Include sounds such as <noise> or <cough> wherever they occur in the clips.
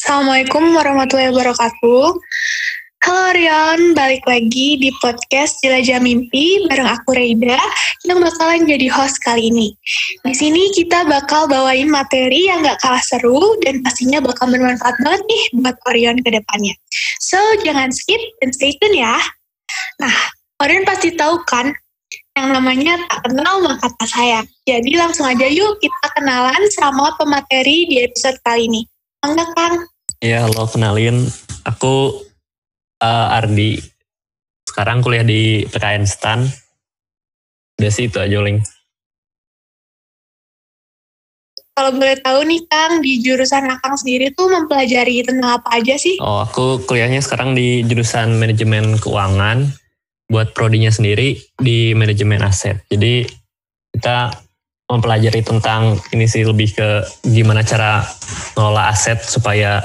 Assalamualaikum warahmatullahi wabarakatuh. Halo Rion, balik lagi di podcast Jelajah Mimpi bareng aku Reida yang bakalan jadi host kali ini. Di sini kita bakal bawain materi yang gak kalah seru dan pastinya bakal bermanfaat banget nih buat Orion ke depannya. So, jangan skip dan stay tune ya. Nah, Orion pasti tahu kan yang namanya tak kenal maka tak sayang. Jadi langsung aja yuk kita kenalan sama pemateri di episode kali ini. Enggak Kang? Ya, halo kenalin. Aku uh, Ardi. Sekarang kuliah di PKN STAN. Udah sih itu aja, Ling. Kalau boleh tahu nih Kang, di jurusan Akang sendiri tuh mempelajari tentang apa aja sih? Oh, aku kuliahnya sekarang di jurusan manajemen keuangan. Buat prodinya sendiri di manajemen aset. Jadi kita mempelajari tentang ini sih lebih ke gimana cara ngelola aset supaya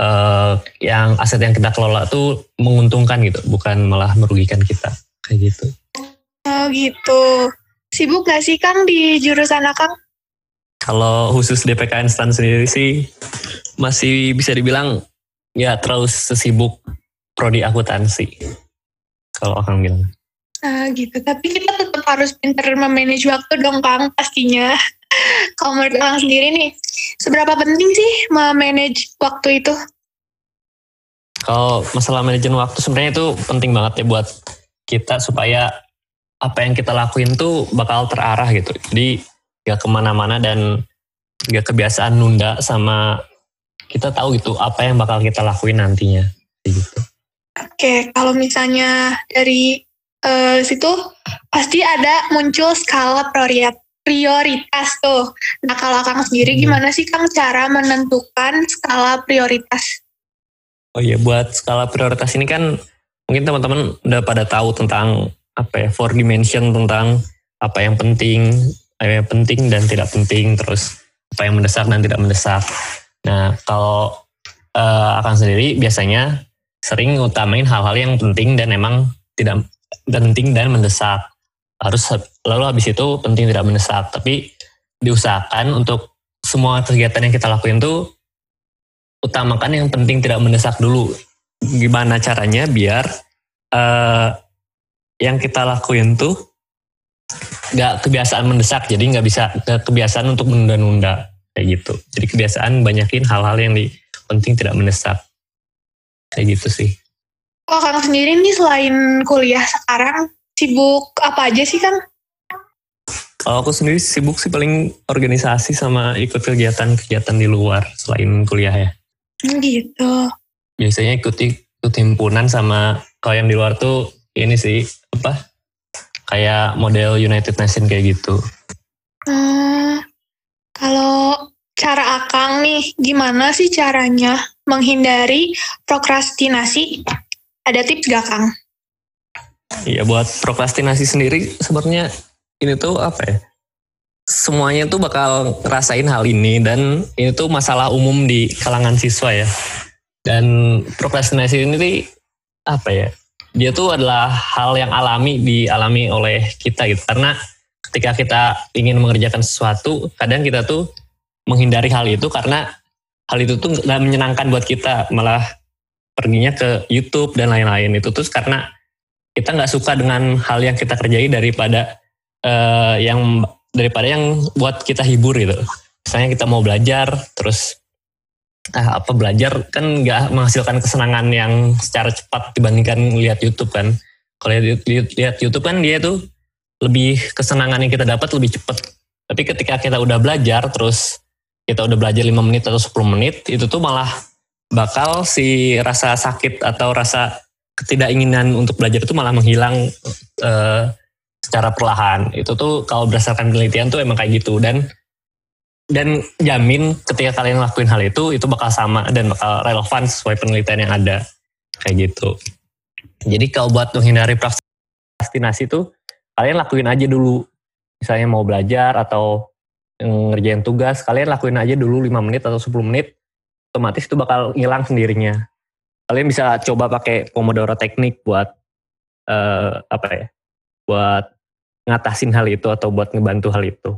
uh, yang aset yang kita kelola tuh menguntungkan gitu, bukan malah merugikan kita kayak gitu. Oh gitu. Sibuk gak sih Kang di jurusan Akang? Kalau khusus DPKN STAN sendiri sih masih bisa dibilang ya terlalu sesibuk prodi akuntansi. Kalau Akang bilang. Nah gitu, tapi kita tetap harus pinter memanage waktu dong Kang pastinya. Kalau menurut sendiri nih, seberapa penting sih memanage waktu itu? Kalau masalah manajemen waktu sebenarnya itu penting banget ya buat kita supaya apa yang kita lakuin tuh bakal terarah gitu. Jadi gak ke mana-mana dan gak kebiasaan nunda sama kita tahu gitu apa yang bakal kita lakuin nantinya gitu. Oke, kalau misalnya dari uh, situ pasti ada muncul skala prioritas prioritas tuh. Nah kalau Kang sendiri gimana sih Kang cara menentukan skala prioritas? Oh iya, buat skala prioritas ini kan mungkin teman-teman udah pada tahu tentang apa ya, four dimension tentang apa yang penting, apa yang penting dan tidak penting, terus apa yang mendesak dan tidak mendesak. Nah, kalau uh, akan sendiri biasanya sering utamain hal-hal yang penting dan emang tidak penting dan mendesak. Harus lalu habis itu penting tidak mendesak, tapi diusahakan untuk semua kegiatan yang kita lakuin tuh utamakan yang penting tidak mendesak dulu. Gimana caranya biar uh, yang kita lakuin tuh gak kebiasaan mendesak, jadi nggak bisa gak kebiasaan untuk menunda-nunda kayak gitu. Jadi kebiasaan banyakin hal-hal yang di, penting tidak mendesak kayak gitu sih. Kalau Kang sendiri nih selain kuliah sekarang sibuk apa aja sih Kang? Kalau aku sendiri sibuk sih paling organisasi sama ikut kegiatan-kegiatan di luar selain kuliah ya. Gitu. Biasanya ikuti ikut himpunan sama kalau yang di luar tuh ini sih apa kayak model United Nation kayak gitu. Hmm, kalau cara Akang nih, gimana sih caranya menghindari prokrastinasi? Ada tips gak Kang? Iya buat prokrastinasi sendiri sebenarnya ini tuh apa ya? semuanya tuh bakal ngerasain hal ini dan ini tuh masalah umum di kalangan siswa ya. Dan prokrastinasi ini tuh apa ya? Dia tuh adalah hal yang alami dialami oleh kita gitu. Karena ketika kita ingin mengerjakan sesuatu, kadang kita tuh menghindari hal itu karena hal itu tuh gak menyenangkan buat kita, malah perginya ke YouTube dan lain-lain itu tuh karena kita nggak suka dengan hal yang kita kerjai daripada uh, yang daripada yang buat kita hibur gitu. Misalnya kita mau belajar, terus ah, apa belajar kan nggak menghasilkan kesenangan yang secara cepat dibandingkan lihat YouTube kan. Kalau lihat, lihat YouTube kan dia tuh lebih kesenangan yang kita dapat lebih cepat. Tapi ketika kita udah belajar, terus kita udah belajar 5 menit atau 10 menit, itu tuh malah bakal si rasa sakit atau rasa ketidakinginan untuk belajar itu malah menghilang uh, secara perlahan. Itu tuh kalau berdasarkan penelitian tuh emang kayak gitu dan dan jamin ketika kalian lakuin hal itu itu bakal sama dan bakal relevan sesuai penelitian yang ada kayak gitu. Jadi kalau buat menghindari prokrastinasi tuh kalian lakuin aja dulu. Misalnya mau belajar atau ngerjain tugas, kalian lakuin aja dulu 5 menit atau 10 menit, otomatis itu bakal hilang sendirinya. Kalian bisa coba pakai Pomodoro teknik buat uh, apa ya? Buat ngatasin hal itu atau buat ngebantu hal itu.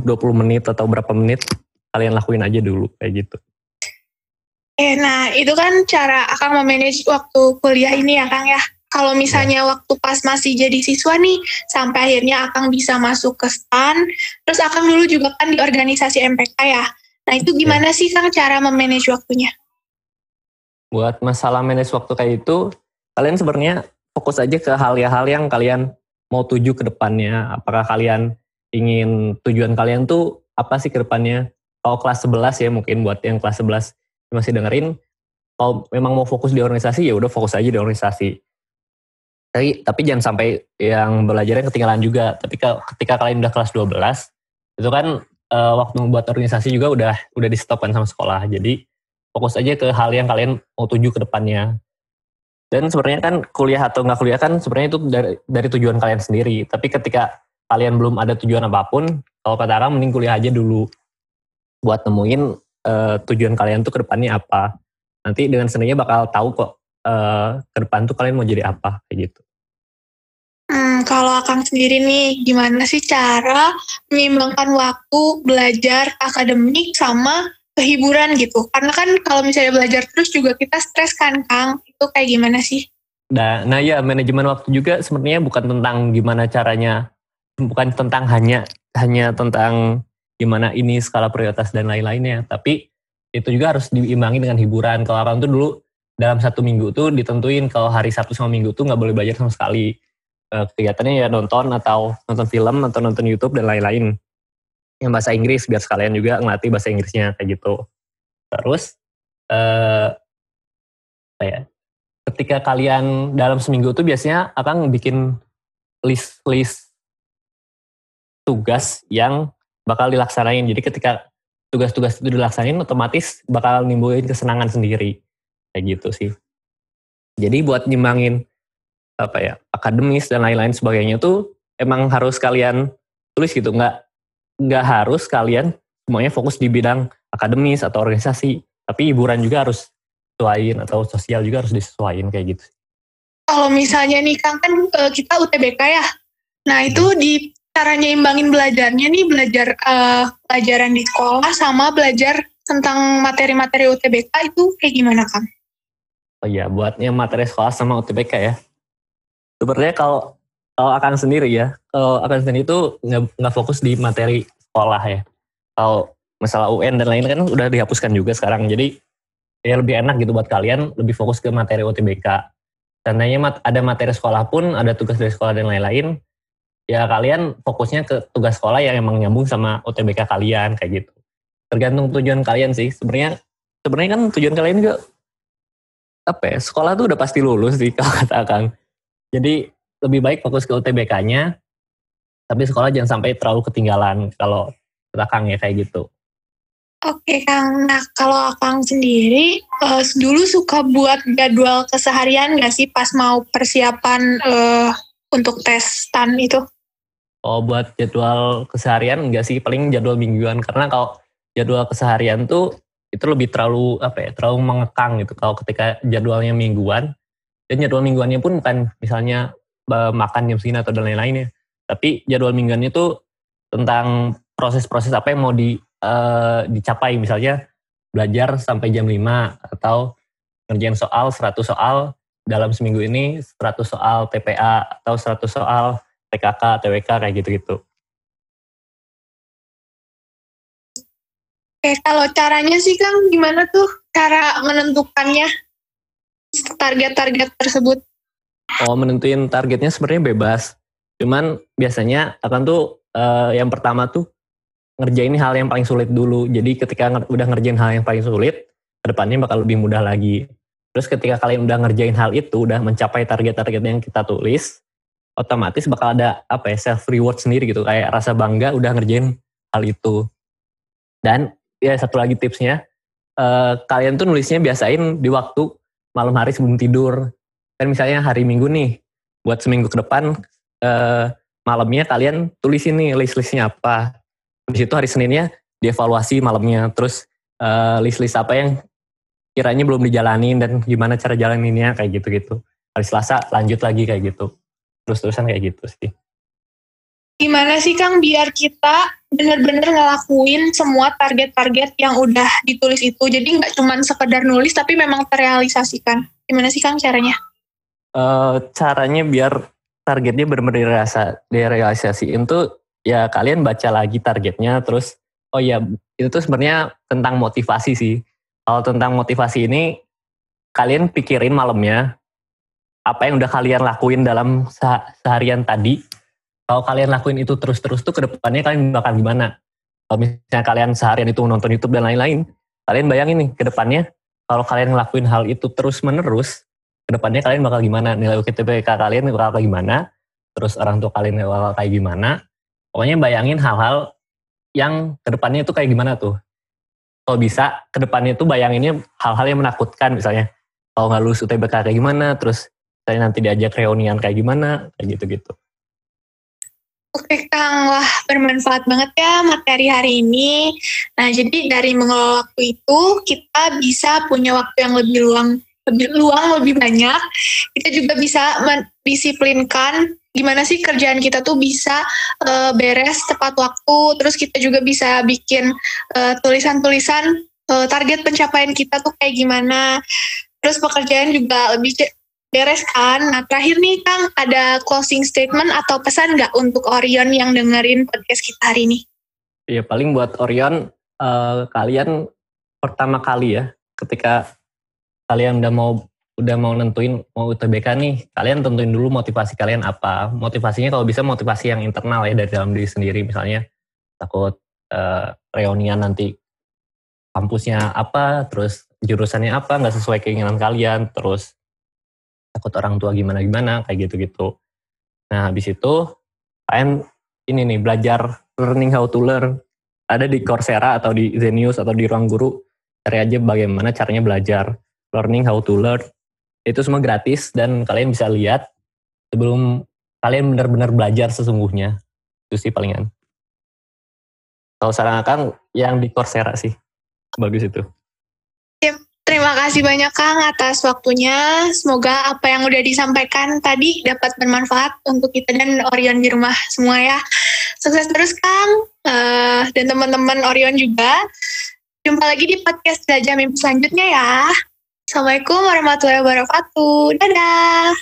20 menit atau berapa menit kalian lakuin aja dulu kayak gitu. Eh, nah itu kan cara akan memanage waktu kuliah ini ya Kang ya. Kalau misalnya waktu pas masih jadi siswa nih, sampai akhirnya akan bisa masuk ke STAN, terus akan dulu juga kan di organisasi MPK ya. Nah itu gimana sih Kang cara memanage waktunya? Buat masalah manage waktu kayak itu, kalian sebenarnya fokus aja ke hal-hal yang kalian mau tuju ke depannya. Apakah kalian ingin tujuan kalian tuh apa sih ke depannya? Kalau kelas 11 ya mungkin buat yang kelas 11 masih dengerin, kalau memang mau fokus di organisasi ya udah fokus aja di organisasi tapi tapi jangan sampai yang belajarnya ketinggalan juga tapi ketika kalian udah kelas 12 itu kan uh, waktu membuat organisasi juga udah udah di stop kan sama sekolah jadi fokus aja ke hal yang kalian mau tuju ke depannya. Dan sebenarnya kan kuliah atau nggak kuliah kan sebenarnya itu dari, dari tujuan kalian sendiri. Tapi ketika kalian belum ada tujuan apa pun kalau kata orang mending kuliah aja dulu. Buat nemuin uh, tujuan kalian tuh ke depannya apa. Nanti dengan sendirinya bakal tahu kok uh, ke depan tuh kalian mau jadi apa kayak gitu. Hmm, kalau Akang sendiri nih, gimana sih cara menyeimbangkan waktu belajar akademik sama kehiburan gitu? Karena kan kalau misalnya belajar terus juga kita stres kan, Kang. Itu kayak gimana sih? Nah, nah ya manajemen waktu juga sebenarnya bukan tentang gimana caranya, bukan tentang hanya hanya tentang gimana ini skala prioritas dan lain-lainnya, tapi itu juga harus diimbangi dengan hiburan. Kalau orang tuh dulu dalam satu minggu tuh ditentuin kalau hari Sabtu sama Minggu tuh nggak boleh belajar sama sekali uh, kegiatannya ya nonton atau nonton film atau nonton YouTube dan lain-lain yang bahasa Inggris biar sekalian juga ngelatih bahasa Inggrisnya kayak gitu. Terus uh, apa ya? Ketika kalian dalam seminggu itu biasanya akan bikin list-list tugas yang bakal dilaksanain. Jadi ketika tugas-tugas itu dilaksanain otomatis bakal nimbulin kesenangan sendiri. Kayak gitu sih. Jadi buat nyimbangin apa ya akademis dan lain-lain sebagainya tuh emang harus kalian tulis gitu nggak nggak harus kalian semuanya fokus di bidang akademis atau organisasi tapi hiburan juga harus sesuaiin atau sosial juga harus disesuaikan kayak gitu kalau misalnya nih kang kan eh, kita UTBK ya nah itu hmm. di caranya imbangin belajarnya nih belajar uh, pelajaran di sekolah sama belajar tentang materi-materi UTBK itu kayak gimana kang? Oh iya, buatnya materi sekolah sama UTBK ya sebenarnya kalau kalau akan sendiri ya kalau akan sendiri itu nggak fokus di materi sekolah ya. Kalau masalah UN dan lain kan udah dihapuskan juga sekarang. Jadi ya lebih enak gitu buat kalian lebih fokus ke materi OTBK seandainya mat, ada materi sekolah pun ada tugas dari sekolah dan lain-lain ya kalian fokusnya ke tugas sekolah yang emang nyambung sama OTBK kalian kayak gitu. Tergantung tujuan kalian sih. Sebenarnya sebenarnya kan tujuan kalian juga apa ya sekolah tuh udah pasti lulus sih <laughs> kalau kata Kang. Jadi lebih baik fokus ke UTBK-nya, tapi sekolah jangan sampai terlalu ketinggalan kalau belakang ya kayak gitu. Oke Kang, nah kalau Kang sendiri uh, dulu suka buat jadwal keseharian nggak sih pas mau persiapan uh, untuk tes STAN itu? Oh buat jadwal keseharian enggak sih, paling jadwal mingguan karena kalau jadwal keseharian tuh itu lebih terlalu apa ya, terlalu mengekang gitu. Kalau ketika jadwalnya mingguan, dan jadwal mingguannya pun bukan misalnya makan jam segini atau dan lain-lainnya tapi jadwal mingguannya itu tentang proses-proses apa yang mau di, uh, dicapai misalnya belajar sampai jam 5 atau ngerjain soal 100 soal dalam seminggu ini 100 soal TPA atau 100 soal TKK, TWK kayak gitu-gitu. Oke, kalau caranya sih Kang gimana tuh cara menentukannya? target-target tersebut? Oh, menentuin targetnya sebenarnya bebas. Cuman biasanya akan tuh uh, yang pertama tuh ngerjain hal yang paling sulit dulu. Jadi ketika nger udah ngerjain hal yang paling sulit, ke depannya bakal lebih mudah lagi. Terus ketika kalian udah ngerjain hal itu, udah mencapai target-target yang kita tulis, otomatis bakal ada apa ya self reward sendiri gitu, kayak rasa bangga udah ngerjain hal itu. Dan ya satu lagi tipsnya, uh, kalian tuh nulisnya biasain di waktu malam hari sebelum tidur. Kan misalnya hari Minggu nih, buat seminggu ke depan eh, malamnya kalian tulis ini list-listnya apa. Di situ hari Seninnya dievaluasi malamnya, terus eh, list-list apa yang kiranya belum dijalanin dan gimana cara jalaninnya kayak gitu-gitu. Hari Selasa lanjut lagi kayak gitu. Terus-terusan kayak gitu sih. gimana sih Kang biar kita bener-bener ngelakuin semua target-target yang udah ditulis itu. Jadi nggak cuma sekedar nulis tapi memang terrealisasikan. Gimana sih Kang caranya? Uh, caranya biar targetnya benar-benar dirasa direalisasiin tuh ya kalian baca lagi targetnya terus oh ya itu tuh sebenarnya tentang motivasi sih. Kalau tentang motivasi ini kalian pikirin malamnya apa yang udah kalian lakuin dalam seharian tadi kalau kalian lakuin itu terus-terus tuh ke depannya kalian bakal gimana? Kalau misalnya kalian seharian itu nonton YouTube dan lain-lain, kalian bayangin nih ke depannya kalau kalian ngelakuin hal itu terus-menerus, ke depannya kalian bakal gimana? Nilai UTBK kalian bakal kayak gimana? Terus orang tua kalian bakal kayak gimana? Pokoknya bayangin hal-hal yang ke depannya itu kayak gimana tuh. Kalau bisa, ke depannya itu bayanginnya hal-hal yang menakutkan misalnya. Kalau nggak lulus UTBK kayak gimana, terus saya nanti diajak reunian kayak gimana, kayak gitu-gitu. Oke Kang, wah bermanfaat banget ya materi hari ini. Nah jadi dari mengelola waktu itu kita bisa punya waktu yang lebih luang, lebih luang, lebih banyak. Kita juga bisa mendisiplinkan gimana sih kerjaan kita tuh bisa uh, beres tepat waktu. Terus kita juga bisa bikin uh, tulisan-tulisan uh, target pencapaian kita tuh kayak gimana. Terus pekerjaan juga lebih beres kan. Nah terakhir nih Kang, ada closing statement atau pesan nggak untuk Orion yang dengerin podcast kita hari ini? Iya paling buat Orion, uh, kalian pertama kali ya, ketika kalian udah mau udah mau nentuin mau UTBK nih, kalian tentuin dulu motivasi kalian apa. Motivasinya kalau bisa motivasi yang internal ya dari dalam diri sendiri, misalnya takut uh, reunian nanti kampusnya apa, terus jurusannya apa, nggak sesuai keinginan kalian, terus takut orang tua gimana-gimana, kayak gitu-gitu. Nah, habis itu kalian ini nih, belajar learning how to learn. Ada di Coursera atau di Zenius atau di Ruang Guru, cari aja bagaimana caranya belajar. Learning how to learn. Itu semua gratis dan kalian bisa lihat sebelum kalian benar-benar belajar sesungguhnya. Itu sih palingan. Kalau saran akan yang di Coursera sih. Bagus itu. Terima kasih banyak Kang atas waktunya. Semoga apa yang udah disampaikan tadi dapat bermanfaat untuk kita dan Orion di rumah semua ya. Sukses terus Kang uh, dan teman-teman Orion juga. Jumpa lagi di podcast Belajar Mimpi selanjutnya ya. Assalamualaikum warahmatullahi wabarakatuh. Dadah.